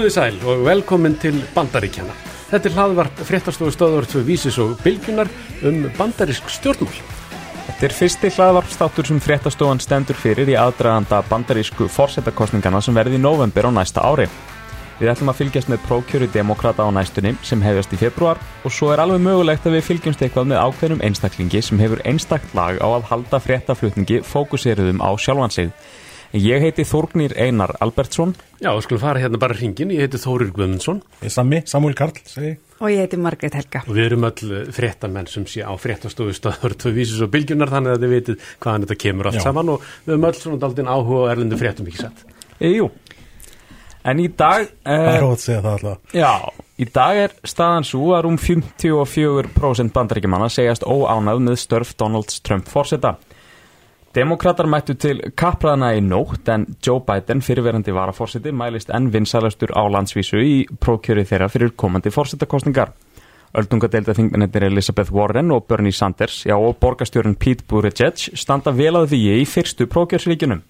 Komið þið sæl og velkomin til Bandaríkjana. Þetta er hlaðvarp fréttastofu stöður tvö vísis og bylgjunar um bandarísk stjórnmál. Þetta er fyrsti hlaðvarpstáttur sem fréttastofan stendur fyrir í aðdraganda bandarísku fórsetakostningana sem verði í november á næsta ári. Við ætlum að fylgjast með prókjöru demokrata á næstunni sem hefjast í februar og svo er alveg mögulegt að við fylgjumst eitthvað með ákveðnum einstaklingi sem hefur einstakt lag á að halda fréttaflutningi fókuseruðum á sjálfan sig. Ég heiti Þórgnýr Einar Albertsson. Já, við skulum fara hérna bara hringin. Ég heiti Þórir Guðmundsson. Ég er Sami, Samuel Karl, segi. Og ég heiti Margreit Helga. Og við erum öll fréttamenn sem sé á fréttastofu stöður tvö vísis og bylgjunar þannig að þið vitið hvaðan þetta kemur allt Já. saman og við höfum öll svona daldinn áhuga og erlendu fréttum ekki sett. E, jú, en í dag... Það er ótt að segja það alltaf. Já, í dag er staðan svo að um 54% bandaríkjumanna segjast óánað með störf Donald Trump fórseta. Demokrater mættu til kapraðana í nótt en Joe Biden, fyrirverandi varafórsiti, mælist enn vinsalastur á landsvísu í prókjöri þeirra fyrir komandi fórsitakostningar. Öldungadeilda þingmennir Elizabeth Warren og Bernie Sanders, já og borgastjórun Pete Buttigieg standa vel að því í fyrstu prókjörsríkunum.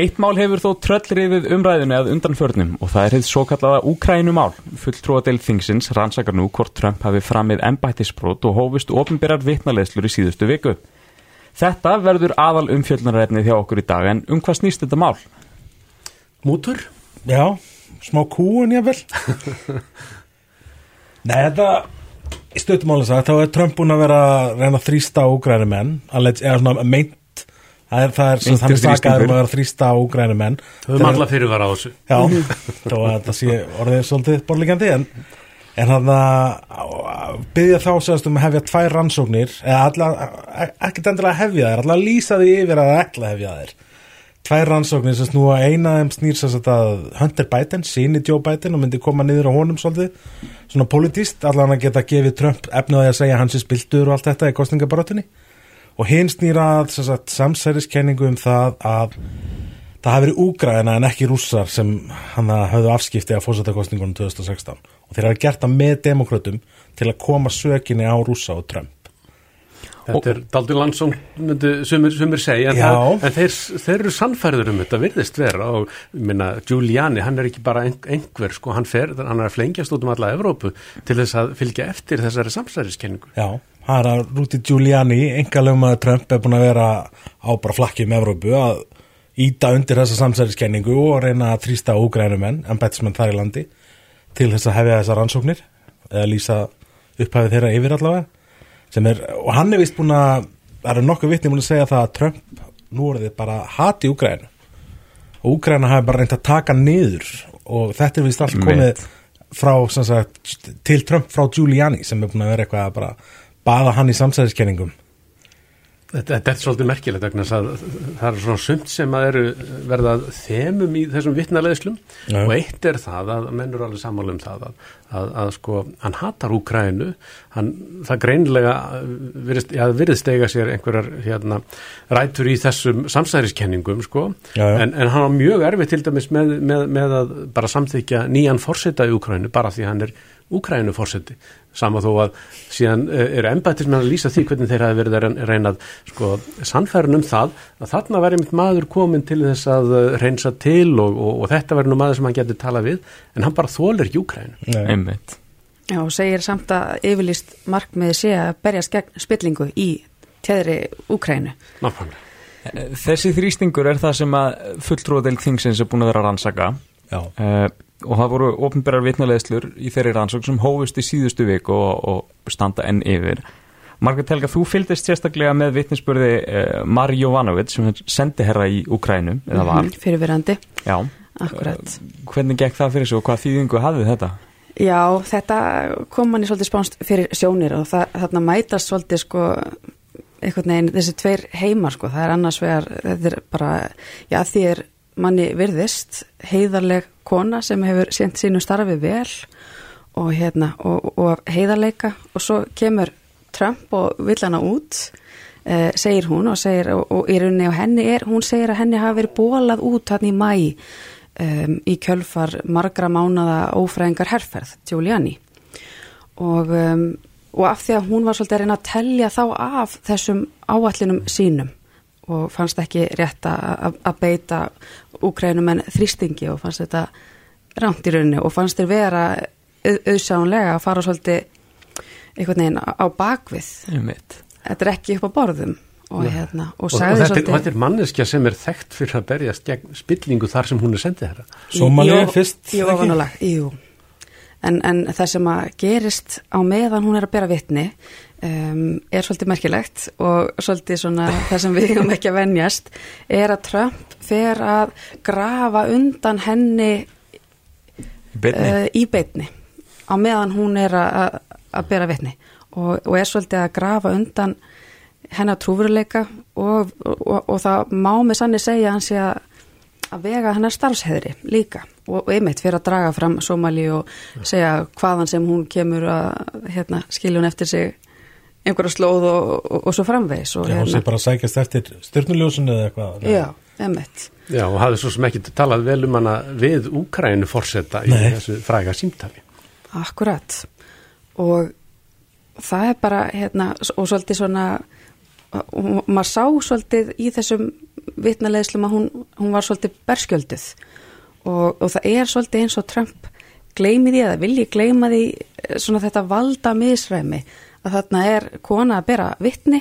Eitt mál hefur þó tröllriðið umræðinu að undanförnum og það er hefð svo kallaða Ukrænumál. Fulltrúadeild þingsins rannsakar nú hvort Trump hafi framið embættisbrót og hófust ofinbyrjar vitnaleðslur í síðustu viku. Þetta verður aðal umfjöldnarreitnið hjá okkur í dag en um hvað snýst þetta mál? Mútur? Já, smá kúun ég vel Nei, þetta í stöðtumálins að þá er Trump búin að vera að reyna að þrýsta á úgræni menn eða svona meint það er það er sem þannig sakaður um að vera þrýsta á úgræni menn Þau höfum alla fyrir var á þessu Já, þá að þetta sé orðið svolítið borlíkjandi en En þannig að byggja þá segast um að hefja tvær rannsóknir, eða ekkert endilega hefja þær, alltaf lýsa því yfir að ekki hefja þær. Tvær rannsóknir sem snúa eina þeim snýr sér að Hunter Biden, síni Joe Biden og myndi koma niður á honum svolítið, svona politíst, allan að geta gefið Trump efnaði að segja hans er spiltur og allt þetta í kostningabarátunni. Og hinn snýra að samsæriskenningu um það að það hafi verið úgræðina en ekki rússar sem hann hafði afskipti af fórsættakostningunum 2016 og þeir hafa gert það með demokrautum til að koma sökinni á rússa og Trump. Þetta er daldi landsóng sumir, sumir segja en, það, en þeir, þeir eru sannfærður um þetta virðist vera. Og minna, Giuliani hann er ekki bara einhver sko, hann, fer, hann er að flengjast út um alla Evrópu til þess að fylgja eftir þessari samsæriskenningu. Já, hann er að Rúti Giuliani engalum að Trump er búin að vera á bara flakki um Evrópu að íta undir þessa samsæriskenningu og reyna að þrýsta úgrænumenn, embætismenn þar í landi til þess að hefja þessa rannsóknir eða lýsa upphæfið þeirra yfir allavega er, og hann er vist búin að það eru nokkuð vittni búin að segja það að Trump nú er þið bara hati Úgræn og Úgræna hafi bara reynd að taka niður og þetta er vist allt komið frá, sagt, til Trump frá Giuliani sem er búin að vera eitthvað að bara baða hann í samsæðiskenningum Þetta, þetta er svolítið merkilegt vegna að það er svona sumt sem að eru verðað þemum í þessum vittnaleðslum ja. og eitt er það að mennur alveg sammálu um það að, að, að sko hann hatar Úkrænu, hann það greinlega virðist, já, virðist eiga sér einhverjar hérna, rætur í þessum samsæriskenningum sko ja, ja. En, en hann har mjög erfið til dæmis með, með, með að bara samþykja nýjan fórseta í Úkrænu bara því hann er Úkrænu fórseti sama þó að síðan eh, eru embættismenn að lýsa því hvernig þeir hafi verið að reynað sko sannfærun um það að þarna væri mitt maður komin til þess að eh, reynsa til og, og, og þetta væri nú maður sem hann getur tala við en hann bara þólir ekki Úkrænu Einmitt. Já og segir samt að yfirlýst markmiði sé að berjast gegn spillingu í tæðri Úkrænu Nákvæmlega. Eh, Þessi þrýstingur er það sem að fulltrúadeild þingsins er búin að vera að rannsaka uh, og það voru ofnbærar vitnulegslur í þeirri rannsók sem hófust í síðustu viku og, og standa enn yfir Margret Helga, þú fylgist sérstaklega með vitninsbörði eh, Mari Jovanovic sem sendi herra í Ukrænu eða var. Mm -hmm, fyrirverandi. Já. Akkurat. Uh, hvernig gekk það fyrir sig og hvað þýðingu hafið þetta? Já, þetta kom manni svolítið spánst fyrir sjónir og það, þarna mætast svolítið sko einhvern veginn þessi tveir heimar sko, það er annars vegar, þetta er bara, já því er manni virðist heiðarleg kona sem hefur sent sínu starfi vel og, hérna, og, og heiðarleika. Og svo kemur Trump og vill hana út eh, segir hún og, segir, og í rauninni og henni er, hún segir að henni hafi verið bólað út hann í mæ um, í kjölfar margra mánada ófræðingar herrferð, Giuliani. Og um, og af því að hún var svolítið að reyna að tellja þá af þessum áallinum sínum og fannst ekki rétt að beita úkrænum en þrýstingi og fannst þetta rámt í rauninni og fannst þér vera auðsánlega að fara svolítið einhvern veginn á bakvið. Þetta er ekki upp á borðum og, hérna, og, og, og þetta, svolítið... þetta er manneskja sem er þekkt fyrir að berjast gegn spillingu þar sem hún er sendið herra Somalið fyrst jú, jú, en, en það sem að gerist á meðan hún er að bera vittni um, er svolítið merkilegt og svolítið svona það sem við hefum ekki að venjast er að Trump fer að grafa undan henni uh, í beitni á meðan hún er að, að bera vittni og, og er svolítið að grafa undan hennar trúveruleika og, og, og það má með sannig segja hans að, að vega hennar starfsheðri líka. Og einmitt fyrir að draga fram Somali og segja hvaðan sem hún kemur að hérna, skilja hún eftir sig einhverja slóð og, og svo framvegs Já, hún sé hérna- bara að sækjast eftir styrnuljósun eða eitthvað Já, einmitt. Já, og hafði svo sem ekki talað vel um hana við Úkrænu fórsetta í þessu fræga símtali. Akkurat. Og það er bara hérna og svolítið svona og maður sá svolítið í þessum vitnaleðslum að hún, hún var svolítið berskjölduð. Og, og það er svolítið eins og Trump gleymið því eða vilji gleyma því eh, svona þetta valda misræmi að þarna er kona að bera vittni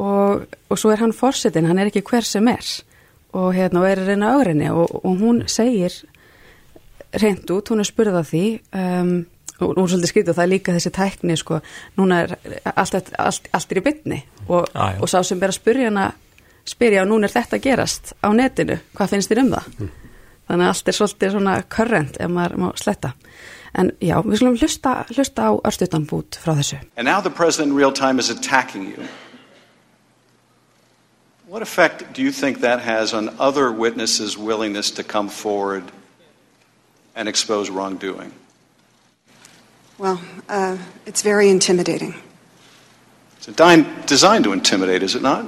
og, og svo er hann fórsetin, hann er ekki hver sem er. Og hérna og er reyna augrinni og, og hún segir reynd út, hún er spurðað því um, og er svolítið og það er líka þessi tækni sko, núna er allt, allt, allt er í bytni og, ah, og sá sem ber að spyrja hana spyrja og núna er þetta gerast á netinu, hvað finnst þér um það? Mm. þannig að allt er svolítið svona current ef maður má sletta en já, við slumum hlusta, hlusta á örstutanbút frá þessu And now the president in real time is attacking you What effect do you think that has on other witnesses' willingness to come forward and expose wrongdoing? Well, uh, it's very intimidating. It's designed to intimidate, is it not?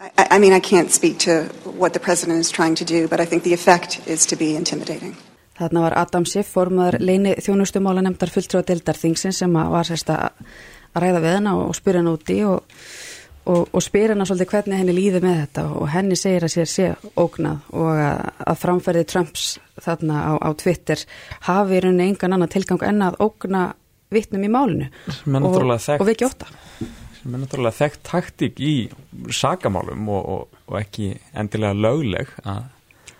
I, I mean, I can't speak to what the president is trying to do, but I think the effect is to be intimidating. Þarna var Adam Schiff, formadur leini þjónustumála nefndar fulltrúa deildarþingsin sem var sérst að ræða við henn og spyrja henn úti og og, og spyr hennar svolítið hvernig henni líði með þetta. Og henni segir að sér sé ógnað og að, að framferði Trumps þarna á, á Twitter hafi í rauninni engan annan tilgang en að ógna vittnum í málinu. Og, og vekja óta sem er náttúrulega þekkt taktík í sagamálum og, og ekki endilega lögleg að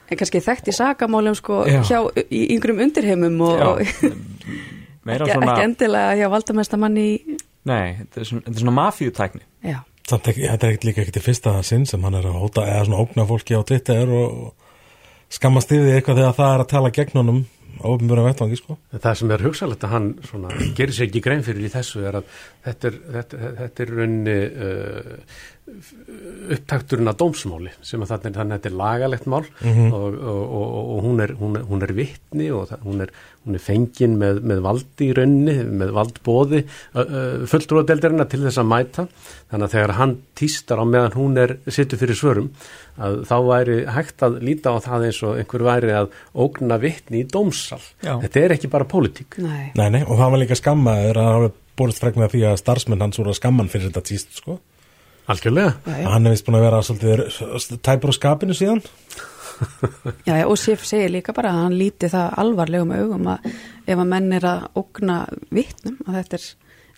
En kannski þekkt í sagamálum sko Já. hjá í yngrum undirheimum og ekki, svona... ekki endilega hjá valdamestamanni Nei, þetta er svona, svona mafíutækni Já Samt ekki, þetta er líka ekkert í fyrsta sinn sem hann er að hóta eða svona ógna fólki á Twitter og skammast yfir því eitthvað þegar það er að tala gegn honum á ofnbjörnum vettvangi sko. Það sem er hugsalegt að hann svona, gerir sér ekki grein fyrir í þessu er að þetta er, þetta, þetta er raunni uh, upptakturinn að dómsmáli sem að þannig að þetta er lagalegt mál mm -hmm. og, og, og, og hún er, hún er, hún er vittni og það, hún, er, hún er fengin með, með valdi í raunni, með valdbóði fulltrúadeldarinnar til þess að mæta þannig að þegar hann týstar á meðan hún er sittu fyrir svörum að þá væri hægt að líta á það eins og einhver væri að ógna vittni í dómsal. Já. Þetta er ekki bara pólitík. Nei. Nei, nei, og það var líka skammaður að hafa búist frekna því að starfsmenn hans voru að skamman fyrir þetta týst, sko. Algjörlega. Já, já. Hann hefði vist búin að vera svolítið tæpur á skapinu síðan. já, já, og Sif segir líka bara að hann líti það alvarlegum augum að ef að menn er að ógna vittnum, að þetta er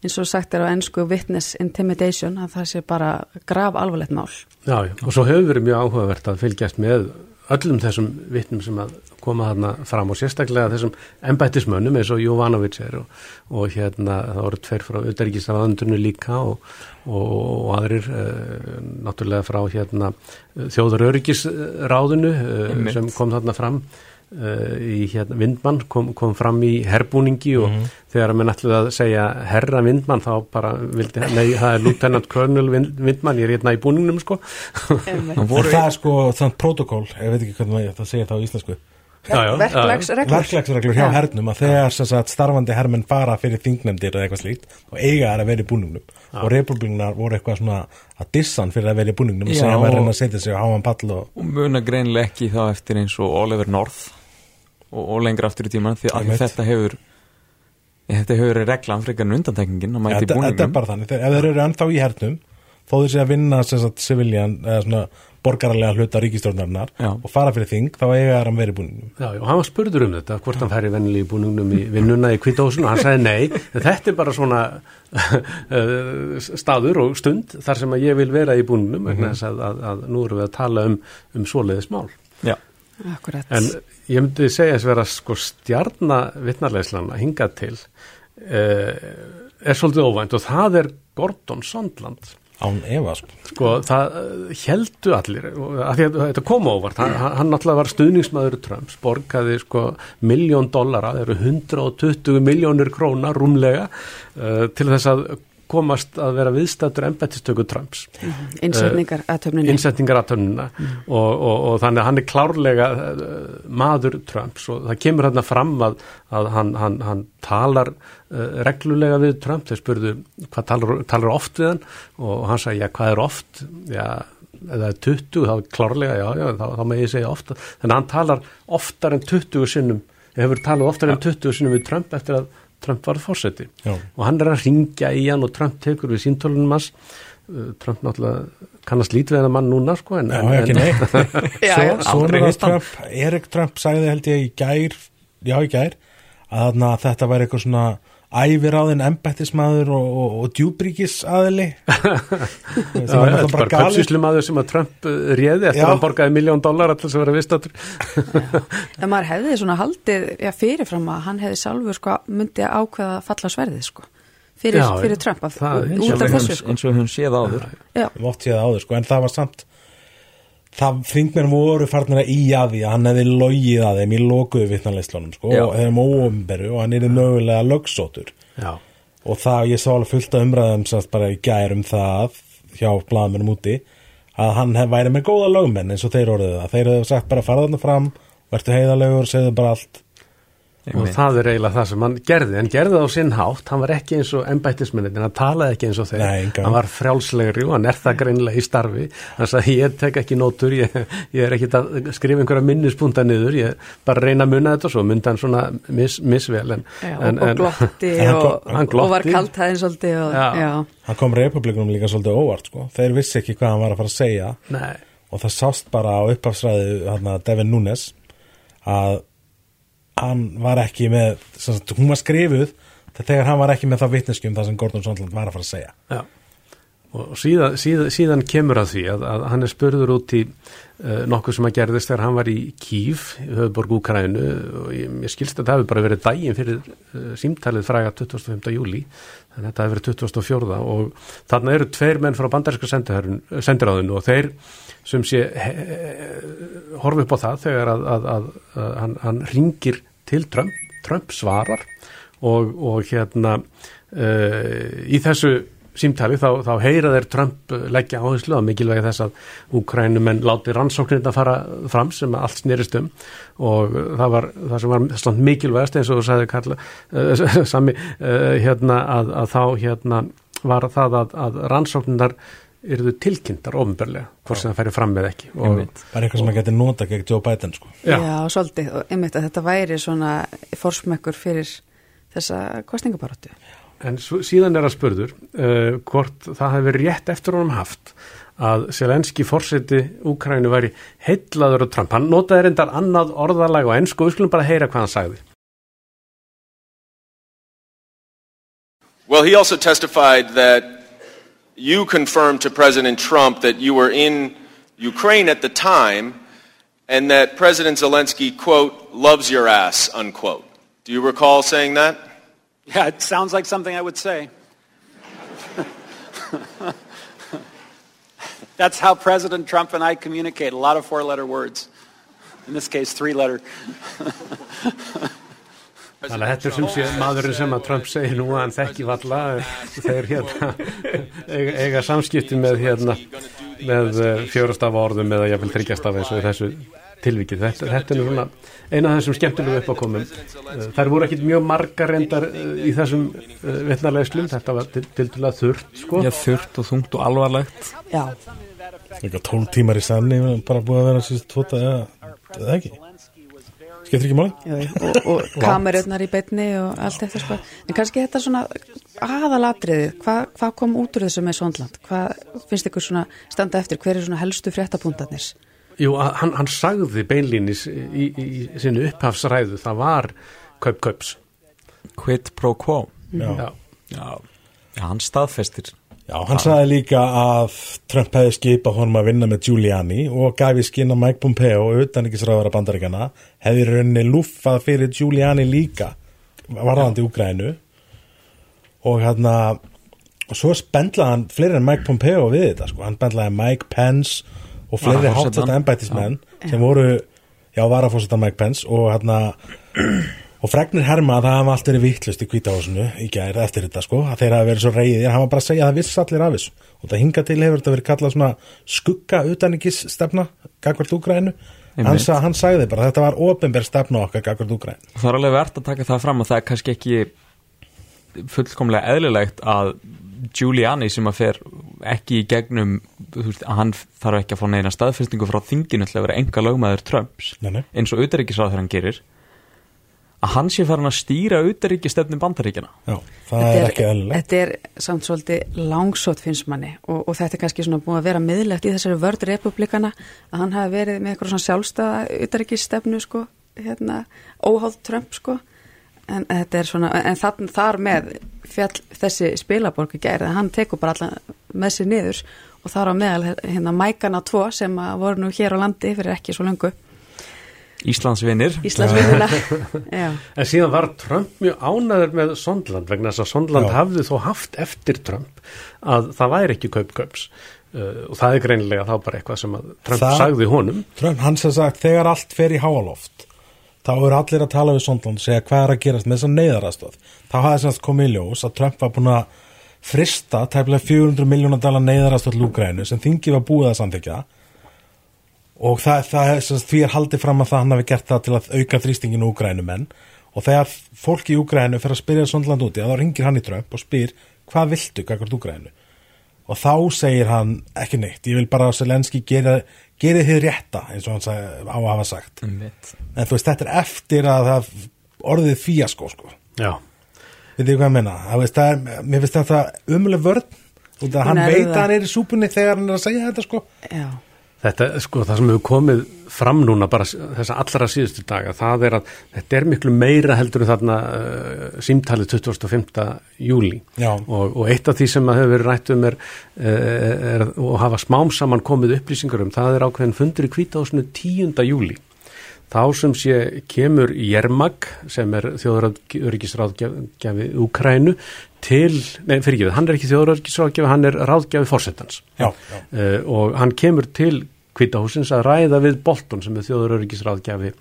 eins og sagt er á ennsku witness intimidation, að það sé bara grav alvarlegt mál. Já, já, og svo hefur verið mjög áhugavert að fylgjast með öllum þessum vittnum sem að koma þarna fram og sérstaklega þessum embættismönnum eins og Jovanovic er og, og hérna það voru tveir frá auðverkisraðandurnu líka og, og, og aðrir uh, náttúrulega frá hérna þjóður öryggisráðinu uh, sem kom þarna fram í hérna Vindmann kom, kom fram í herrbúningi og mm -hmm. þegar að mann ætlaði að segja herra Vindmann þá bara vildi, nei það er Lieutenant Colonel Vindmann, ég er hérna í búningnum sko. Það er sko þannig protokól, ég veit ekki hvernig það segja það á íslensku verklagsreglur. Verklagsreglur hjá hernum að þegar sagt, starfandi hermenn fara fyrir þingnefndir eða eitthvað slíkt og eiga er að vera í búningnum. Já. og republikunar voru eitthvað svona að dissan fyrir að vera í búningnum og segja að reyna að setja sig á háan pall og, og muna greinlega ekki þá eftir eins og Oliver North og, og lengra aftur í tíman því að þetta hefur þetta hefur verið reglan frekar en undantekningin að mæti búningnum þetta er bara þannig, ef þeir eru ennþá í hernum þó þeir sé að vinna civilian eða svona borgarlega hluta ríkistjórnarinnar og fara fyrir þing, þá eiga hann verið búin Já, já, og hann var spurður um þetta, hvort hann færi vennilega í búningnum í vinnuna í kvítahúsinu og hann sagði nei, en þetta er bara svona uh, staður og stund þar sem að ég vil vera í búningnum vegna þess að, að, að nú erum við að tala um, um svoleiðis mál. Já, Akkurat. En ég myndi segja þess að vera sko stjarna vittnarleislan að hinga til uh, er svolítið óvænt og það er Gordon Sondland. Án efa sko. Sko, það heldu allir, og að að þetta kom óvart, hann, hann náttúrulega var stuðningsmaður Trumps, borgaði sko miljón dollara, það eru 120 miljónir króna rúmlega uh, til þess að komast að vera viðstættur embættistöku Trumps. Innsetningar aðtöfninni. innsetningar aðtöfnuna og, og, og þannig að hann er klárlega uh, maður Trumps. Og það kemur hérna fram að, að hann, hann, hann talar uh, reglulega við Trump, þeir spurðu hvað talar, talar oft við hann? Og hann sagði, já hvað er oft? Já, eða 20, þá klárlega já, já, þá, þá með ég segja ofta, þannig að hann talar oftar en 20 sinnum hefur talað oftar en 20 sinnum við Trump eftir að Trump var fórseti og hann er að ringja í hann og Trump tekur við síntólunum hans Uh, Trump náttúrulega kannast lítið við hennar mann núna sko en, Já, en, ekki en, nei. Svo, hist hann. Trump, Erik Trump sagði held ég í gær já í gær að þarna, þetta væri eitthvað svona æviráðin embættismæður og, og, og djúbríkis Já, já, þetta er bara kaupsýslumadur sem að Trump uh, réði eftir Já. að hann borgaði miljón dólar alltaf sem vera viðstættur En maður hefði svona haldið já, fyrirfram að hann hefði sjálfur sko, myndi að ákveða að falla á sverðið sko, fyrir, Já, fyrir Trump af, það út af þessu sko. eins og hún séð áður. Áður sko, en það var samt það þingmenn voru farnir að í að því að hann hefði logið að þeim í lokuðu vittnarleislunum sko, Já. og þeim óumberu og hann er mögulega lögsótur Já, og það ég sá alveg fullt af umræðum sátt bara í gær um það hjá blaðmennum úti að hann hef væri með góða lögmenn eins og þeir orðið það. Þeir hefðu sagt bara fara þarna fram verður heiðalegur og segðu bara allt og það er eiginlega það sem hann gerði. En gerði það á sinn hátt, hann var ekki eins og embættisminnitin, hann talaði ekki eins og þeir. Nei, hann var frjálslegri og hann er það greinilega í starfi. Hann sagði ég tek ekki nótur. Ég, ég er ekki að skrifa einhverja minnispunta niður, ég bara reyna að munna þetta. Og svo myndi hann svona mis, misvel. En, já en, og, og glotti En hann og, hann og var glotti. kaltæðin svolítið og, Já. já. hann kom republikunum líka svolítið óvart sko. þeir vissi ekki hvað hann var að fara að segja. Nei, og það sást bara á uppafsræði Devin Nunes að hann var ekki með sagt, hún var skrifuð þegar hann var ekki með það vitneskjum það sem Gordon Sondland var að fara að segja Já, og síðan, síðan, síðan kemur að því að, að hann er spurður út í uh, nokkuð sem að gerðist þegar hann var í Kív, höfðborg Úkrænu og ég, ég skilst að það hefur bara verið daginn fyrir uh, símtalið fræga 25. júli, þannig að þetta hefur verið 24. og þarna eru tveir menn frá bandaríska sendiráðinu og þeir sem sé he, horfi upp á það þegar að, að, að, að hann, hann ringir til Trump, Trump svarar og, og hérna uh, í þessu símtali þá, þá heyra þeir Trump leggja áherslu á mikilvægi þess að Úkrænumenn láti rannsóknirna fara fram sem allt snerist um. Og það var það sem var slant mikilvægast eins og þú sagði Karla uh, sami uh, hérna að, að þá hérna var það að, að rannsóknirnar eruðu tilkynntar ofnbörlega hvort sem það færi fram með ekki og, Einmitt. bara eitthvað sem að geti nota gegn Joe Biden sko. Já. Já, svolítið, og einmitt að þetta væri svona forsmekkur fyrir þessa kostningabaróttu. En svo, síðan er að spurður uh, hvort það hefði verið rétt eftir honum haft að Selenski fórseti Úkrænu væri heitlaður og Trump. Hann notaði reyndar annað orðalag og ennsku og við skulum bara heyra hvað hann sagði. Well, he also testified that you confirmed to President Trump that you were in Ukraine at the time and that President Zelensky, quote, loves your ass, unquote. Do you recall saying that? Yeah, it sounds like something I would say. That's how President Trump and I communicate, a lot of four letter words. In this case, three letter. Þannig að þetta er sem sé maðurinn sem að Trump segir nú að hann þekki valla þeir hérna eiga, eiga samskipti með hérna með fjórastafa orðum eða jáfnvel þryggjastafa eins og í þessu tilvikið. Þetta, þetta er nú svona eina af þessum skemmtilegu uppákomum. Þær voru ekkit mjög margar reyndar eh, í þessum vittnarlega slum, þetta var til, til að þurrt sko. Já, þurrt og þungt og alvarlegt Já, eitthvað 12 tímar í sanni bara búið að vera síðust tvota eða eða ekki skiptir ekki máli og, og kamerunnar í beinni og allt þetta sko. En kannski þetta svona aðalatriðið, hvað hva kom út úr þessu með Sondland? Hvað finnst ykkur svona standa eftir? Hver er svona helstu fréttapuntarnir? Jú, að hann, hann sagði beinlínis í, í, í sinni upphafsræðu, það var kaup-kaups. Quid pro quo. Já. Já, Já hann staðfestir. Já, hann sagði líka að Trump hefði skipað honum að vinna með Giuliani og gaf í skinn að Mike Pompeo utan ekki sráðara bandaríkana hefði rauninni luffað fyrir Giuliani líka varðandi Úgrænu og hérna og svo spendlaði hann fleiri en Mike Pompeo við þetta sko, hann spendlaði Mike Pence og fleiri hátsetta embættismenn sem voru, já, varafórseta Mike Pence og hérna og fregnir herma að það hafa allt verið vittlust í kvítahásinu í gæri eftir þetta sko að þeir hafa verið svo reyðir, hann var bara að segja að það viss allir af þessu. Og það hinga til hefur þetta verið kallað svona skugga utaningis stefna gagvart Úgrænu hann, sa, hann sagði bara þetta var ofinberð stefna okkar gagvart Úgrænu Það er alveg verðt að taka það fram að það er kannski ekki fullkomlega eðlilegt að Giuliani sem að fer ekki í gegnum veist, hann þarf ekki að fá neina staðfestingu frá þinginu til að vera enga lögmaður Trumps. Nei, nei. eins og auðaríkisráð þegar hann gerir að hann sé farin að stýra auðaríkistefnum bandaríkjana Já, það er ekki eðlilegt. Þetta er samt svolítið langsótt finnst manni og, og þetta er kannski svona búið að vera miðlegt í þessari vörd republikana að hann hafi verið með eitthvað svona sjálfstæða utaríkistefnu sko, hérna, óháð Trump sko. En þetta er svona, en þann, þar með fjall þessi spilaborg gerði, hann tekur bara allan með sér niður og þar á meðal hérna mækana tvo sem að voru nú hér á landi fyrir ekki svo löngu Íslandsvinir. Íslandsvinnuna Já, En síðan var Trump mjög ánæður með Sondland vegna þess að Sondland Já. hafði þó haft eftir Trump að það væri ekki kaup-kaups uh, og það er greinilega þá bara eitthvað sem að Trump Það- sagði honum. Trump, hann sem sagt, þegar allt fer í háaloft þá eru allir að tala við Sondland og segja hvað er að gerast með þessa neyðarastöð þá hafði sem sagt komið í ljós að Trump var búin að frista tæplega 400 miljónar dala neyðarastöð lúgrænu sem þingi var búið að samþykja og það, það er, sem því er haldið fram að það hann hafi gert það til að auka þrýstinginu úgrænumenn og þegar fólk í úgrænu fer að spyrja Sondland úti þá ringir hann í Trump og spyr hvað viltu gagvart úgrænu og þá segir hann ekki neitt, ég vil bara að Selenski gera, þið rétta eins og hann sag, á að hafa sagt. Einmitt. en þú veist, þetta er eftir að það orðið fíasko sko. Já, veit þið hvað ég menna, það veist, er, mér finnst þetta umuleg vörn. Og það hann veit að hann er í súpunni þegar hann er að segja þetta sko. Já þetta sko það sem hefur komið fram núna bara þessa allra síðustu daga það er að þetta er miklu meira heldur en þarna uh, símtalið 25. júli og, og eitt af því sem að hefur verið rætt um er, uh, er og hafa smám saman komið upplýsingar um það er ákveðin fundur í kvítahúsinu 10. júli þá sem sé kemur Jermag sem er þjóðurörgisráðgjafi Úkrænu til, nei fyrir ekki, hann er ekki þjóðurörgisráðgjafi, hann er ráðgjafi fórsetans uh, og hann kemur til kvítahúsins að ræða við Bolton sem er þjóðurörgisráðgjafi uh,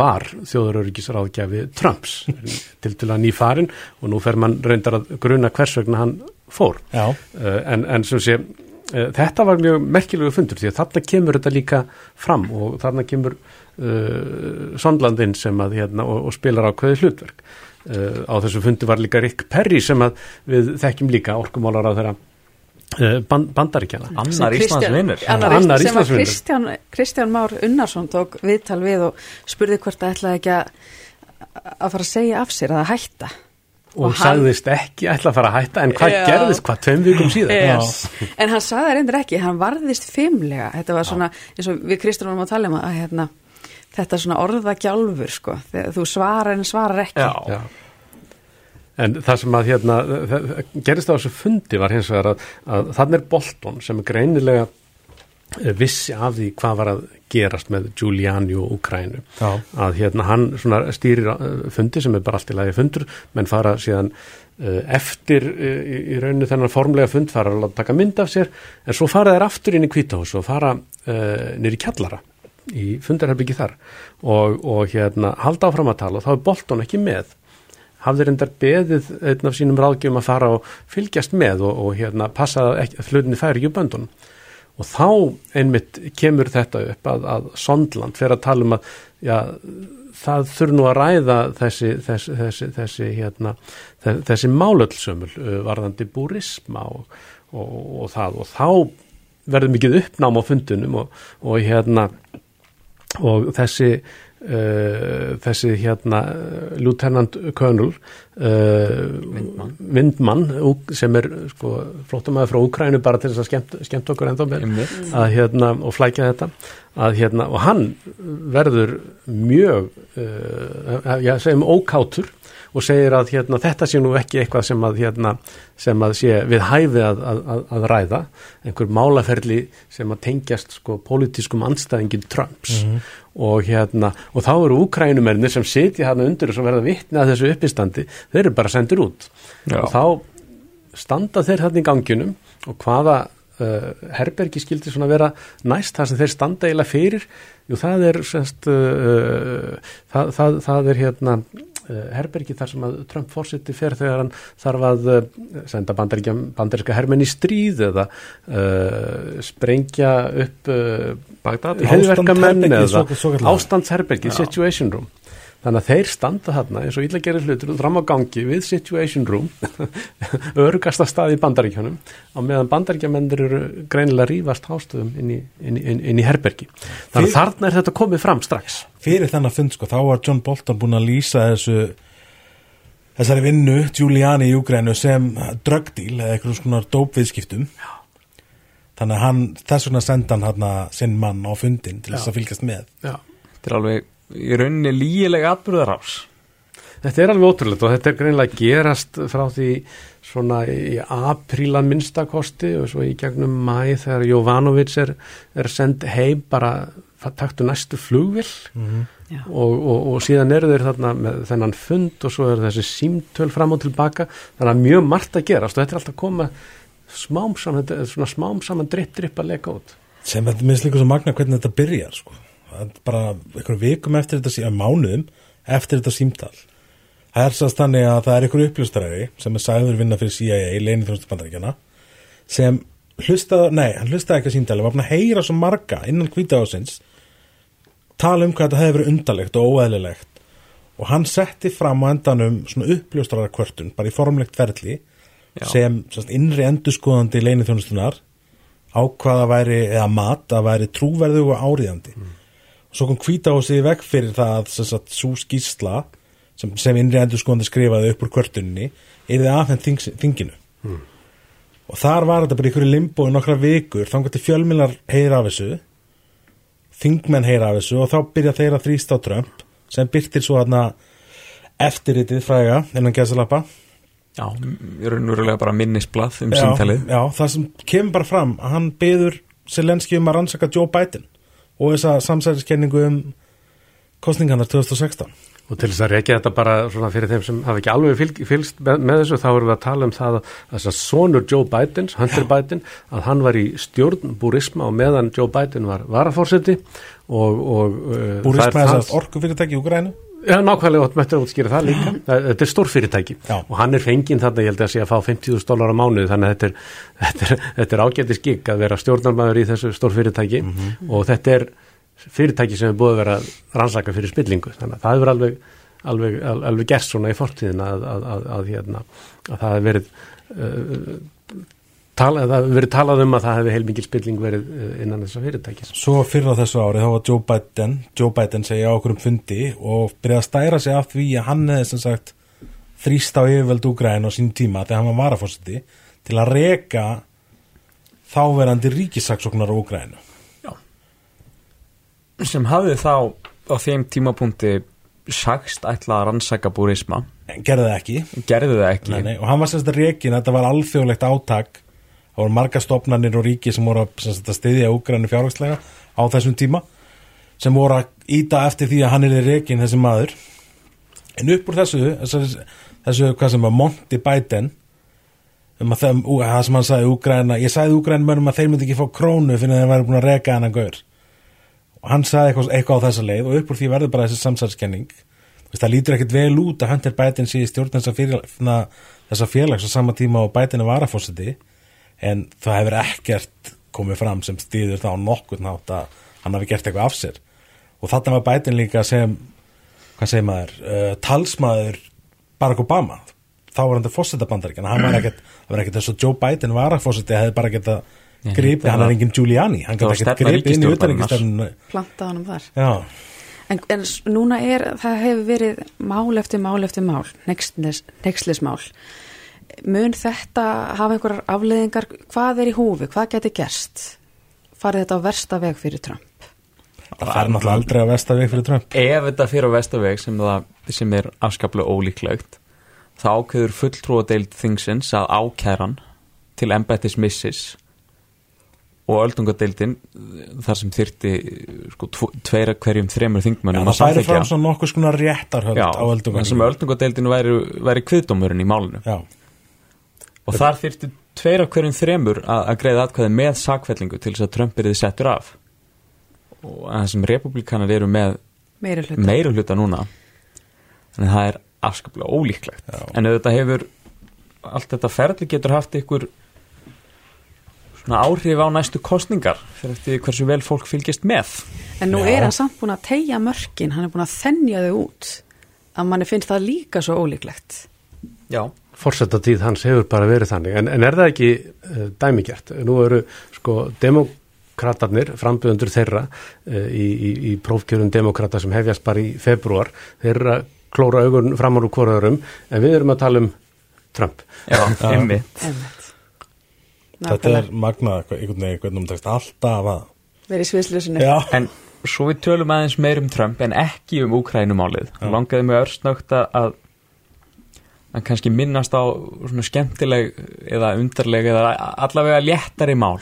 var þjóðurörgisráðgjafi Trumps til til að nýfarin og nú fer mann reyndar að gruna hvers vegna hann fór. Uh, en, en sem sé þetta var mjög merkilegu fundur því að þarna kemur þetta líka fram og þarna kemur Sondlandinn sem að hérna og, og spilar ákveði hlutverk. Uh, á þessu fundi var líka Rick Perry sem að við þekkjum líka orkumálar á þeirra uh, band, bandaríkjana Annar Sem Kristján-. Kristján, Kristján Már Unnarsson tók viðtal við og spurði hvort það ætlaði ekki að að fara að segja af sér að hætta. Og, Og hann- sagðist ekki ætla að fara að hætta en hvað Já. gerðist? Hvað tveim vikum síðan yes. en hann sagði það reyndir ekki, hann varðist fimmlega, þetta var svona eins og við Kristján varum að tala um að hérna, þetta er svona orðagjálfur sko, þegar þú svarar en svarar ekki Já. Já. En það sem að hérna, gerist á þessu fundi var hins vegar að, að þannig er Bolton sem er greinilega eh, vissi af því hvað var að gerast með Giuliani og Ukrænu Já. að hérna hann svona stýrir eh, fundi sem er bara allt í lagi fundur menn fara síðan uh, eftir uh, í, rauninu þennan formlega fund fara að taka mynd af sér en svo fara þeir aftur inn í kvítahús og fara uh, nýri kjallara í fundarherbyggi þar. Og, og hérna halda áfram að tala og þá er Bolton ekki með. Hafði reyndar beðið einn af sínum ráðgjöfum að fara og fylgjast með og, og hérna passa ekki- að hlutinni færi upp böndunum. Og þá einmitt kemur þetta upp að, að Sondland fer að tala um að já, það þurf nú að ræða þessi, þessi, þessi, þessi, hérna, þe- þessi málöldsömmul uh, varðandi búrisma og, og, og það. Og þá verður mikið uppnám á fundunum og, og hérna og þessi uh, þessi hérna uh, Lieutenant Colonel uh, Vindmann. Sem er sko, flottumæður frá Úkrænu bara til þess að skemmt, skemmt okkur ennþá með Einmitt. að hérna og flækja þetta. Að hérna og hann verður mjög uh, já, segjum ókátur og segir að hérna þetta sé nú ekki eitthvað sem að hérna sem að sé við hæfi að, að, að, ræða. Einhver málaferli sem að tengjast sko pólitískum andstæðingin Trumps og hérna og þá eru úkrænumennir sem sitja hérna undir og verða vitni að þessu uppistandi þeir eru bara sendir út Já. og þá standa þeir hérna í ganginum og hvaða uh, herbergi skildi svona vera næst það sem þeir standa eiginlega fyrir jú það er semst, uh, það, það, það er hérna herbergi þar sem að Trump fórseti fer þegar hann þarf að uh, senda bandaríska hermenn í stríð eða uh, sprengja upp uh, Ástandsherbergi, ástandsherbergi, situation room þannig að þeir standa þarna eins og illa gerir hlutur og fram á gangi við situation room örugasta stað í bandaríkjónum á meðan bandaríkjamennir eru greinilega rífast hástöðum inn í, inn, í- inn, inn í herbergi. Þannig að þarna er þetta komið fram strax. Fyrir þennan fund sko, þá var John Bolton búin að lýsa þessu þessari vinnu Giuliani í Úgrænu sem drugdeal eða eitthvað svona dópviðskiptum. Já. þannig að hann þess vegna senda hann hann sinn mann á fundin til þess að fylgjast með. Já. Þetta er alveg í rauninni lígilega atbyrðarás Þetta er alveg ótrúlega og þetta er greinilega að gerast frá því svona í aprílan minnstakosti og svo í gegnum mæ þegar Jovanovic er, er send heim bara taktu næstu flugvill Já. og, og, og síðan eru þeir þarna með þennan fund og svo er þessi símtöl fram og tilbaka þannig að mjög margt að gerast og þetta er alltaf að koma smám saman, þetta er svona smám saman dripp dripp að leka út. sem þetta minnst líka svo magna hvernig þetta byrjar sko. Bara einhverjum vikum eftir þetta sí- eh, mánuðum eftir þetta símtal. Það er sannst þannig að það er einhver uppljóstræði sem er sagður vinna fyrir CIA í leini þjónustu bandaríkjana sem hlustaði, nei, hann hlustaði ekki að símtali var búin að heyra svo marga innan hvita ásins tala um hvað þetta hefði verið undarlegt og óeðlilegt. Og hann setti fram á endanum svona uppljóstræðar kvörtun bara í formlegt ferli Já. sem sannst, innri endurskoðandi leini þjónustunar ákvaða væri, eða mat að væri trúverðu og áriðandi svo kom hvíta á sig vekk fyrir það að svo skýsla sem, sem innri endurskoðandi skrifaði upp úr kvörtunni er þið afhengt þing, þinginu og þar var þetta bara ykkur limbo í nokkra vikur, þannig til fjölmilar heyra af þessu þingmenn heyra af þessu og þá byrja þeir að þrýsta á Trump sem byrtir svo þarna eftirritið fræga innan gæsalappa. Já, í raunverulega bara minnisblað um já, já, það sem kemur bara fram að hann byður Selenski um að rannsaka Joe Biden og þessa samsæðiskenningu um kostningarnar 2016 Og til þess að reykja þetta bara svona fyrir þeim sem hafa ekki alveg fylg, fylgst með, með þessu, þá erum við að tala um það að þess að sonur Joe Bidens, Hunter Biden, að hann var í stjórn búrisma og meðan Joe Biden var varafórseti og... og uh, Búrisma er þess að orkufyrirtæki í Úgrænu Já, nákvæmlega, þú mættir að útskýra það líka. Þetta er stórfyrirtæki. Já. og hann er fenginn þarna, ég held að sé að fá 50.000 dólar á mánuði, þannig að þetta er, þetta er, þetta er ágætis gig að vera stjórnarmæður í þessu stórfyrirtæki. Og þetta er fyrirtæki sem er búið að vera rannsaka fyrir spillingu, þannig að það hefur alveg, alveg, al- alveg gerst svona í fortíðin að, að, að, að, hérna, að það hefur verið uh, tala, verið talað um að það hefur heilmikil spilling verið uh, innan þessa fyrirtækis. Svo fyrir á þessu ári þá var Joe Biden Joe Biden segja á okkur um fundi og byrjaði að stæra sig af því að hann hefði sem sagt þrýst á yfirvöld Úgræn á sín tíma þegar hann var varafórseti til að reka þáverandi ríkisaksóknar á Úgrænu sem hafði þá á þeim tímapunkti sagst ætla að rannsaka búrisma. En gerði það ekki. Gerði það ekki. Nei, nei, og hann var sem sagt rekin, þetta var alþjóðlegt átak það voru marga stopnarnir og ríki sem voru að, að styðja Úgrænu fjárhagslega á þessum tíma sem voru að íta eftir því að hann er rekin þessi maður. En upp úr þessu þessu, þessu hvað sem var Monty Biden um að það, það sem hann sagði Úgræna, ég sagði Úgræna mönnum að þeir myndi ekki fá krónu fyrir að þeir væri búin að reka hennan gaur. Og hann sagði eitthvað, eitthvað á þessa leið og upp úr því verður bara þessi samsælskenning það lítur ekkert vel út að Hunter Biden sé í stjórn þessa félags á sama tíma og Biden er varafósiti en það hefur ekkert komið fram sem stýður þá nokkur nátt að hann hafi gert eitthvað af sér. Og þarna var Biden líka sem hvað segir maður, uh, talsmaður Barack Obama þá var hann til fósitabandaríkjana, hann var ekkert það var ekkert þess að Joe Biden var að fósiti hefði bara gett að gripi, það hann er engin Giuliani hann það geta ekkert gripi inn í utanríkistefninu planta honum þar. Já, En, en núna er, það hefur verið mál eftir mál eftir mál, nexlismál. Mun þetta hafa einhverjar afleðingar, hvað er í húfi, hvað geti gerst? Farið þetta á versta veg fyrir Trump? Það fær náttúrulega aldrei að vesta við fyrir Trump. Ef þetta fyrir á vestaveg sem, það, sem er afskaplega ólíklegt þá ákveður fulltrúadeild þingsins að ákæran til embættis missis og öldungadeildin þar sem þyrti sko, tvo- tveir af hverjum þremur Já, þingmönnum það að færi samþykja fram svona nokkuð skona réttarhöld Já, á öldungar þar sem öldungadeildin væri, væri kviðdómurinn í málinu. Já, og þar þyrti tveir af hverjum þremur að, að greiða atkvæði með sakfellingu til þess að Trump er þið settur af og það sem republikanar eru með Meiri hluta. meira hluta núna þannig að það er afskaplega ólíklegt Já. en auðvitað hefur allt þetta ferli getur haft ykkur svona áhrif á næstu kostningar fyrir eftir hversu vel fólk fylgist með En nú Já. er hann samt búin að tegja mörkin, hann er búin að þennja þau út að manni finnst það líka svo ólíklegt. Já, Forsetatíð hans hefur bara verið þannig, en, en er það ekki uh, dæmigjart? Nú eru sko demokratarnir, frambjöðundur þeirra uh, í, í, í prófkjörun demokrata sem hefjast bara í februar, þeirra klóra augun fram á hvoraðurum, en við erum að tala um Trump. já, einmitt þetta er eitthvað- einhvern veginn hvernig um tekst alltaf að Verið sviðslösinu. Já, En svo við tölum aðeins meir um Trump en ekki um Úkrænumálið Já. langaði mig örsnögt að að kannski minnast á svona skemmtileg eða undarleg eða allavega léttari mál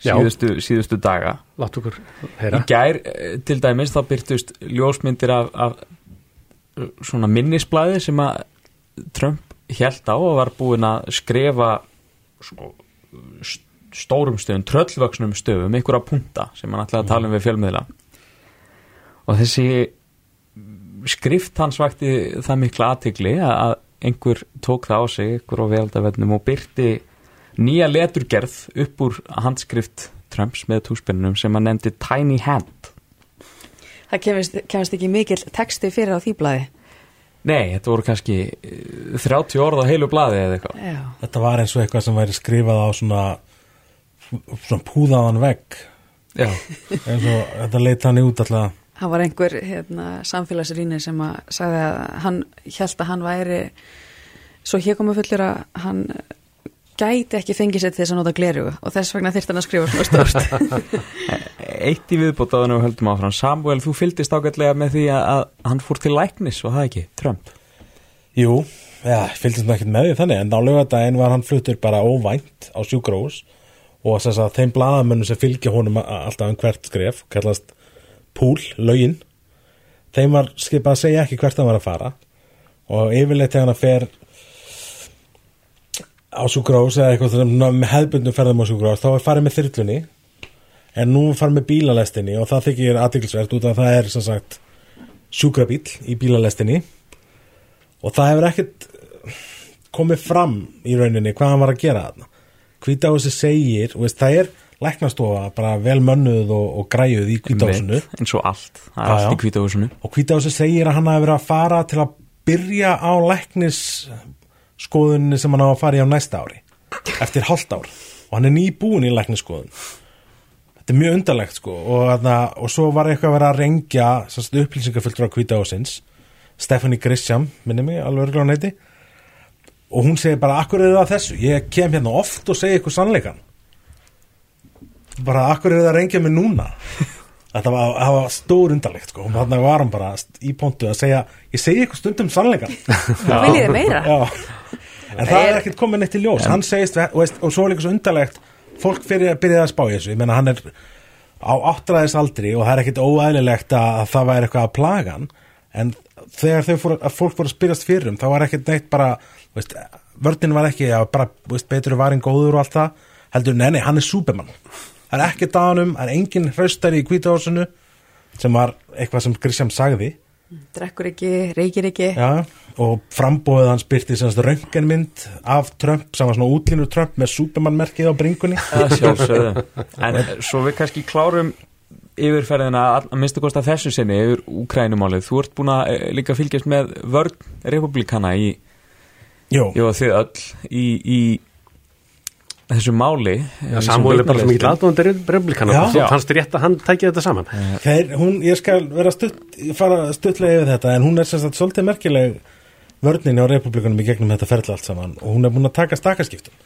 síðustu, síðustu daga. Í gær eh, til dæmis þá byrtust ljósmyndir af, af eh, svona minnisblæði sem að Trump held á og var búinn að skrifa sko, st- stórum stöðum, tröllvöksnum stöðum einhverja punta sem hann ætlaði að tala um við fjölmiðla. Og þessi skrift hans vakti það mikla aðtigli að einhver tók það á sig, einhver á veldavennum og byrti nýja leturgerð upp úr handskrift Trumps með túspinnum sem hann nefndi Tiny Hand. Það kemist, kemist ekki mikill texti fyrir á því blaði. Nei, þetta voru kannski eh, 30 orð á heilu blaði eða eitthvað. Já. þetta var eins og eitthvað sem væri skrifað á svona svona púðaðan vegg. Já, eins og þetta leit hann út alltaf Það var einhver hérna, samfélagsrýni sem að sagði að hann held að hann væri svo hér komu fullur að hann gæti ekki fengið sér til þess að nota gleru og þess vegna þyrst hann að skrifa svona stórt. eitt í viðbót að hann við höldum áfram Samuel, þú fylgdist ágætlega með því að, að hann fór til læknis og það ekki, Trump Jú, já, fylgdist nú ekkert með því þannig en á lögadaginn var hann fluttur bara óvænt á sjúkrós og þess að þeim blaðamönnum sem fylgja honum alltaf um hvert skref, kallast púl, lögin þeim var skipað að segja ekki hvert hann var að fara. Og yfirleitt þegar hann fer á sjúkrós eða eitthvað sem með hefðbundum ferðum á sjúkrós þá er farið með þyrlunni en nú farið með bílalestinni og það þykir aðtiklisvert út af að það er sem sagt sjúkrabíl í bílalestinni. Og það hefur ekkert komið fram í rauninni hvað hann var að gera þarna. Hvítáhusi segir, og veist, það er læknastofa bara vel mönnuð og, og græjuð í Einmitt, eins og allt, það er Já, allt í kvítahúsinu og Hvítáhusi segir að hann hafi verið að fara til að byrja á læknis skoðunni sem hann á að fara í á næsta ári eftir hálft ár. Og hann er nýbúin í læknisskoðun. Þetta er mjög undarlegt sko. Og, þarna, og svo var eitthvað að vera að rengja upplýsingafulltur á Hvítáhusins Stephanie Grisham, minni mig, alveg örgulega neyti. Og hún segir bara, akkur er það þessu? Ég kem hérna oft og segi eitthvað sannleikan bara, akkur er það að rengja mig núna? Þetta var, það var stór undarlegt sko. og þannig var hann bara í pontu að segja ég segi eitthvað stundum sannleikan Viljið þið meira? Já. en það er ekkert komin eitt í ljós. Hann segist, og, veist, og svo er líka svo undarlegt fólk fyrir að byrja að spá í þessu. Ég meina hann er á áttræðis aldri og það er ekkert óæðilegt að, að það væri eitthvað að plaga hann. En þegar þau fór, að fólk fór að spyrjast fyrir um þá var ekkert neitt bara veist, vörnin var ekki að bara veist, betur varinn góður og allt það. Heldur, nei, nei, hann er súpermann það er ekkert að honum, það er engin hraustari í kvítahásinu sem var eitthvað sem Grisjam sagði Drekkur ekki, reykir ekki. Já, og frambóðið hans byrti semst röngenmynd af Trump sem var svona útlínur Trump með Superman-merkið á bringunni sjálfsögðu En svo við kannski klárum yfirferðina að minnstu kosta þessu sinni yfir Úkrænumálið. Þú ert búin að eh, líka fylgjast með vörn republikana í, Jó, jú þið öll í, í þessu máli Já, Samuel er bara svo mikið aðdóðandi republikana fannst rétt að hann tækja þetta saman. Þeir, hún, ég skal vera stutt, fara stuttlega yfir þetta en hún er sem sagt svolítið merkileg vörnin á republikunum í gegnum þetta ferðla allt saman. Og hún er búin að taka stakaskiptum.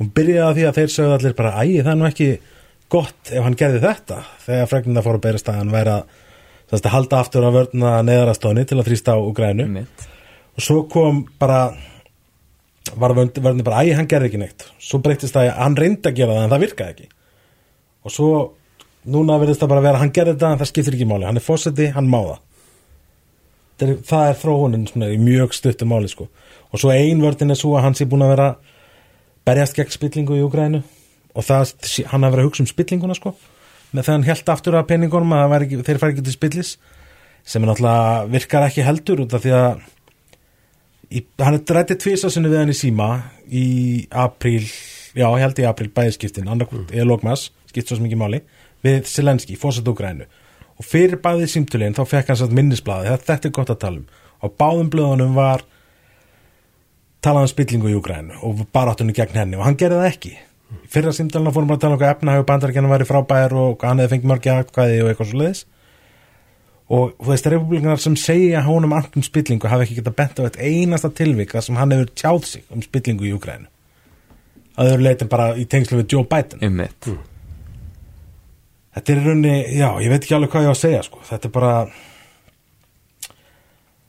Hún byrjaði á því að þeir sögðu allir bara ægi það er nú ekki gott ef hann gerði þetta. Þegar fregnina fór að berast að hann væri að, sem að halda aftur að vörna neðarastóni til að þrýsta á Einmitt. og svo kom bara var vörni bara ægi hann gerði ekki neitt. Svo breytist það að hann reyndi að gera það en það virkaði ekki. Og svo núna verðist það bara vera hann gerði þetta en það skiptir ekki máli, hann er fósetti, hann má það. Það er, það er þróunin svona, í mjög stuttu máli sko. og svo ein vörðin er svo að hann sé búin að vera berjast gegn spillingu í Úgrænu og það, hann hafa verið að hugsa um spillinguna sko, með þegar hann held aftur að peningunum að það ekki, þeir fari ekki til spillis sem er náttúrulega virkar ekki heldur út af því að í, hann er drættið tvisasinu við hann í síma í apríl já, ég held í apríl bæðiskiptin annarkvöld, mm. eða lókmas, skipt svo ekki máli við Selenski, fórsett Úgrænu og fyrir bæðið símtulinn þá fekk hann satt minnisblaði, þetta, er gott að tala um. Og báðum blöðunum var talað um spillingu í Úgrænu og baráttunni gegn henni og hann gerði það ekki. Í fyrra símtulina fórum að tala um hvað efnahag bandarækjana væri frábæðar og hann hefði fengið mörgja aðkvæði og eitthvað svo leiðis og þú veist, republikanar sem segja honum allt um spillingu hafa ekki getað bent á eitt einasta tilvika sem hann hefur tjáð sig um spillingu í Úgrænu að þau eru leitin bara í tengslu við Joe Biden. Einmitt. þetta er í rauninni, já, ég veit ekki alveg hvað ég á að segja sko, þetta er bara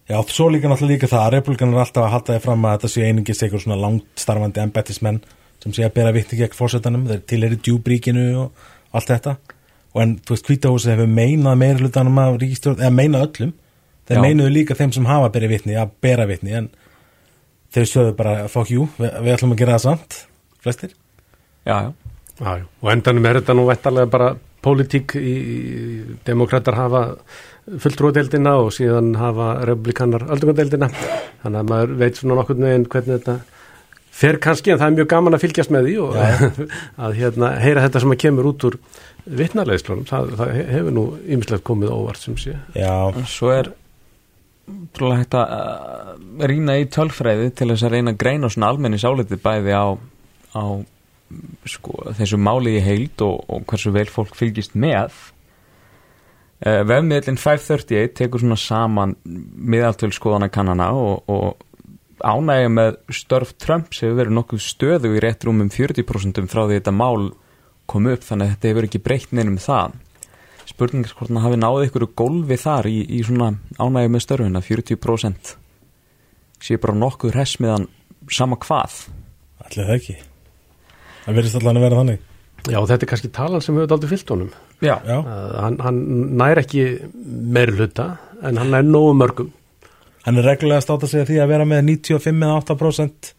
já, svo líka náttúrulega líka það að republikanar er alltaf að halda þið fram að þetta sé einingis einhver svona langt starfandi embættismenn sem sé að bera vittni gegn fórsetanum þeir til eru djúbríkinu og allt þetta og en þú veist, hvítahúsið hefur meinað meira hlutanum af ríkistjórn, eða meinað öllum. Þeir meinuðu líka þeim sem hafa bera vittni að bera vittni, en þeir sögðu bara, fuck you, við, við ætlum að gera það samt flestir. Já, já. Já, og endanum er þetta nú vettalega bara pólitík í, í demokrater hafa fulltrúadeildina og síðan hafa republikanar öldungadeildina. Þannig að maður veit svona nokkurn veginn hvernig þetta fer kannski en það er mjög gaman að fylgjast með því og að hérna, heyra þetta sem að kemur út úr vitnarlegislunum, það, það hefur nú ýmislegt komið óvart sem sé. Já, Svo er trúlega hægt að rýna í tölfræði til þess að reyna að greina svona almenni sáliti bæði á, á sko, þessu máli í heild og, og hversu vel fólk fylgist með. Uh, Vefmiðlinn 538 tekur svona saman miðaltöl skoðana kannana og, og ánægja með störf Trumps hefur verið nokkuð stöðu í rétt rúmum 40% frá því þetta mál kom upp þannig að þetta hefur ekki breytt neinum það. Spurningar hvort hann hafi náðið ykkur gólfi þar í, í svona ánægju með störfina 40% sé bara nokkuð resmiðan sama hvað. Allir það ekki. Það verðist allan að vera þannig. Já, þetta er kannski talan sem hefur aldrei fyllt honum. Já, Já, að hann, hann nær ekki meiri hluta en hann nær nógu mörgum hann er reglulega að segja því að vera með 95 eða 8%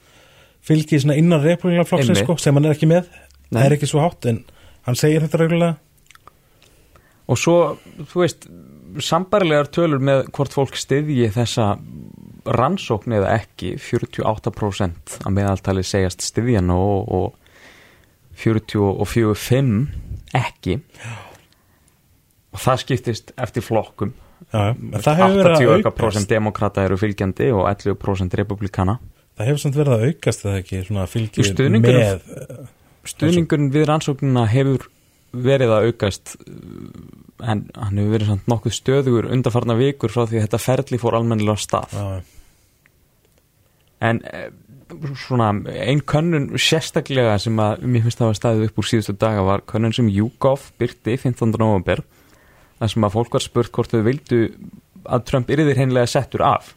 fylgi svona innan republikanaflokksins Einmitt. sko, sem hann er ekki með Nei. það er ekki svo hátt en hann segir þetta reglulega og svo, þú veist sambarilegar tölur með hvort fólk styðji þessa rannsókn eða ekki 48% að meðaltali segjast styðjan og, og 44,5 ekki og það skiptist eftir flokkum Já, en það hefur verið að 80% aukast. demokrata eru fylgjandi og 11% republikana það hefur samt verið að aukast eða ekki stuðningur- með stuðningurinn við rannsóknina hefur verið að aukast en hann hefur verið samt nokkuð stöðugur undarfarna vikur frá því að þetta ferli fór almennilega stað. Já, en eh, svona ein könnun sérstaklega sem að mér finnst að staðið upp úr síðustu daga var könnun sem YouGov byrti 15. november þar sem að fólk var spurt hvort þau vildu að Trump yrðir hreinlega settur af.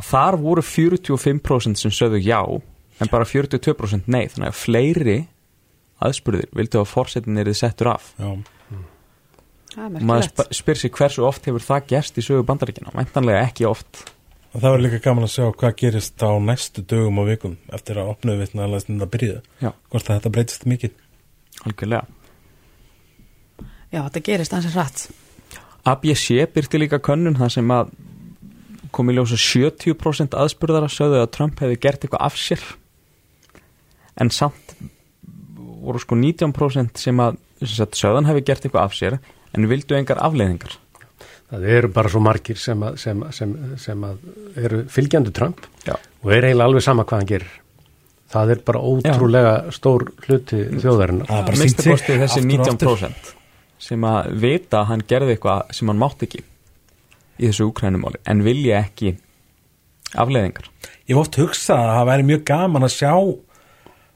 Og þar voru 45% sem sögðu já en bara 42% nei. Þannig að fleiri aðspurðir vildu að fórsetin yrði settur af. Já. Það er og maður spyr sig hversu oft hefur það gerst í sögu bandaríkina væntanlega ekki oft. Og það verður líka gaman að sjá hvað gerist á næstu dögum og vikum eftir að opnuðu vitna að læstinda byrjuðu. Já. hvort að þetta breytist mikið. Algjörlega Já, þetta gerist ansið hratt. ABC byrti líka könnun þar sem að kom í ljósa 70% aðspurðara sögðu að Trump hefði gert eitthvað af sér en samt voru sko 19% sem að sem sagt, sögðan hefði gert eitthvað af sér en vildu engar afleiðingar það eru bara svo margir sem að, sem, sem, sem að eru fylgjandi Trump Já. og er eiginlega alveg sama hvað hann gerir það er bara ótrúlega stór hluti þjóðarinnar Það er bara sýnt sig Minnstakosti þessi aftur og aftur. 19% sem að vita að hann gerði eitthvað sem hann mátt ekki í þessu úkrænumáli en vilja ekki afleðingar Ég hef oft hugsað að það væri mjög gaman að sjá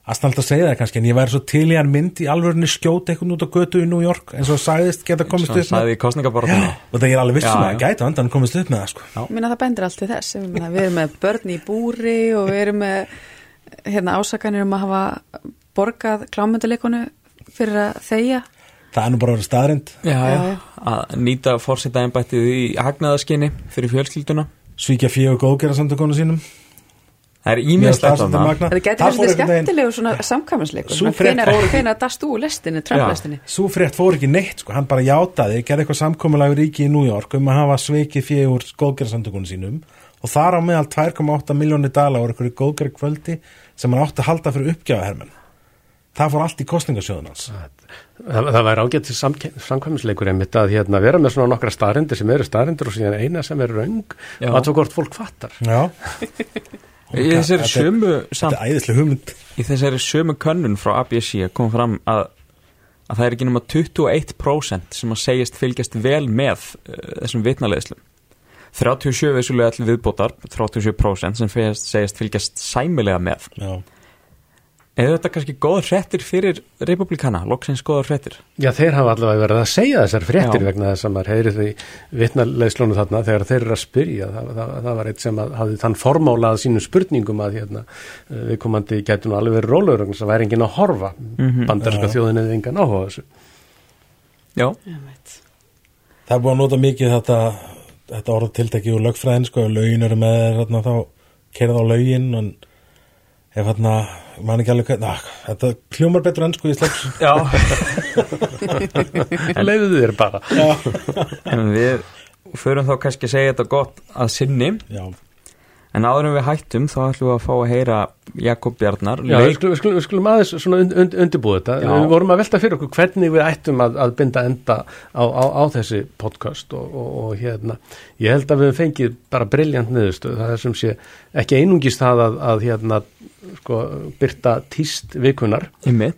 að standa að segja það kannski en ég væri svo til í hann mynd í alvörunni skjóta eitthvað út á götu í New York eins og sagðist geta komist sem upp með. Já, og það er alveg vissum Já, að gæta andan komist upp með það sko. Ég meina það bendur allt til þess. Við erum með börn í búri og við erum með hérna, ásakanir um að hafa borgað klámyndalikonu fyrir að þegja Það er nú bara að vera staðrind já, já, að nýta fórseta embættið í hagnaðaskinni fyrir fjölskylduna. Svíkja fíu og góðgera samtökonu sínum. Það er þarna. magna. Það gæti Það verið einhvern veginn- skemmtilegu svona fór- Hvenær dast þú lestinni, Trump-lestinni? Svo frétt fór ekki neitt sko. hann bara játaði, gerði eitthvað samkomulega ríki í New York um að hafa sveikið fíu úr góðgera samtökonu sínum. Og þar á meðal 2,8 miljónir dala voru einhverju góðgera kvöldi sem hann átti að halda fyrir uppgjafahermenn Það fór allt í kostningasjóðun hans. Það, það væri ágætt samkvæmisleikur einmitt að hérna, vera með svona nokkra staðrindir sem eru staðrindir og síðan eina sem er raung og að svo hvort fólk fattar. Já, í þessari er- sömu þetta samt, er æðislega hugmynd. Í þessari sömu könnun frá ABC kom fram að, að það er ekki nema 21% sem að segjast fylgjast vel með uh, þessum vitnaleðslum 37 vissulega allir viðbótar 37% sem segjast, segjast fylgjast sæmilega með. Já, eða þetta kannski góðar hrettir fyrir republikana, loksins góðar hrettir Já, þeir hafa allavega verið að segja þessar fréttir Já. vegna þess að maður heyri því vitnalegslónu þarna þegar þeir eru að spyrja. Það, það, það var eitt sem að hafði þann formála að sínum spurningum að hérna, viðkomandi getur nú alveg verið rólegur vegna þess að væri enginn að horfa. Mhm. Bandarska þjóðin eða engan áhuga á þessu. já. Það er búið að nota mikið þetta, þetta orð tiltekki úr lögfræðin sko, lögin eru með þér hérna, þá kerða á lögin en ef hérna, man ekki alveg hvernig, ah, þetta hljómar betur enn sko í slags já. Leiðu þér bara. en við förum þá kannski að segja þetta gott að sinni Já, en áður en við hættum þá ætlum við að fá að heyra Jakob Bjarnar Já, við skulum, við skulum, við skulum aðeins svona und, und, undirbúið þetta. Já. Við vorum að velta fyrir okkur hvernig við ættum að, að binda enda á, á, á þessi podcast og, og, og hérna, ég held að við fengið bara briljant niðurstöð. Það er sem sé ekki einungist það að, að hérna, sko, byrta tíst vikunar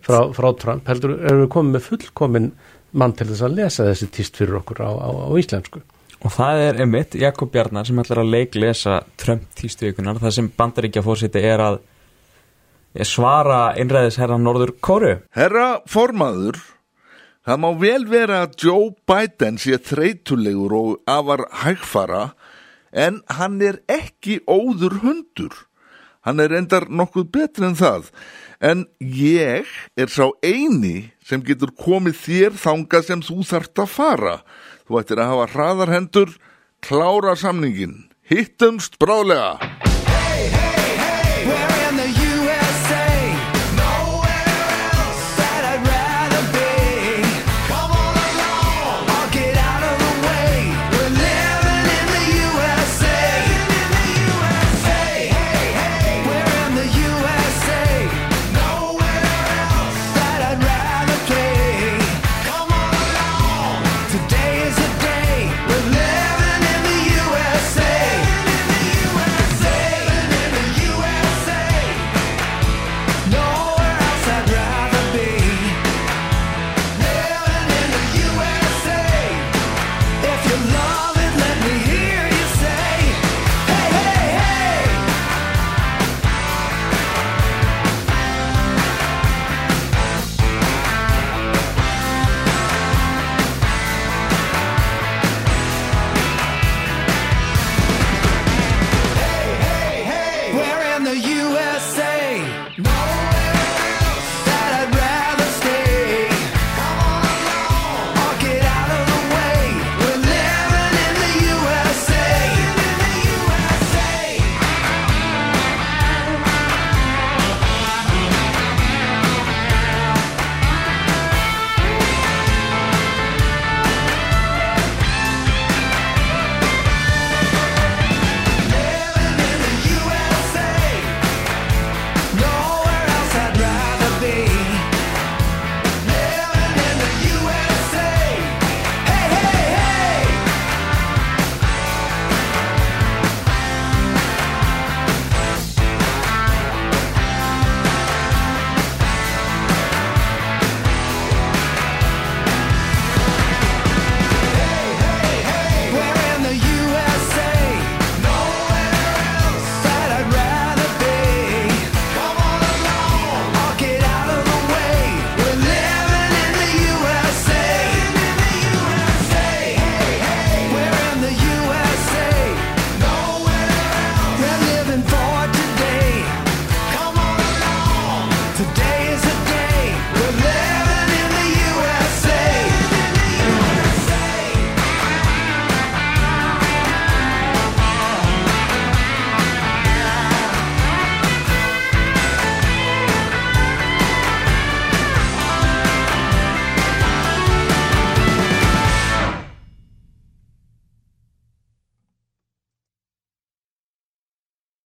frá, frá Trump, heldur erum við komið með fullkomin mann til þess að lesa þessi tíst fyrir okkur á, á íslensku. Og það er einmitt Jakob Bjarnar sem ætlar að leiklesa Trump tístuvíkunar það sem bandaríkja fórseti er að svara innræðisherra Norður Kóru Herra formaður, það má vel vera að Joe Biden sé þreytulegur og afar hægfara en hann er ekki óður hundur. Hann er endar nokkuð betri en það. En ég er sá eini sem getur komið þér þanga sem þú þart að fara. Þú ættir að hafa hraðar hendur, klára samningin. Hittumst bráðlega.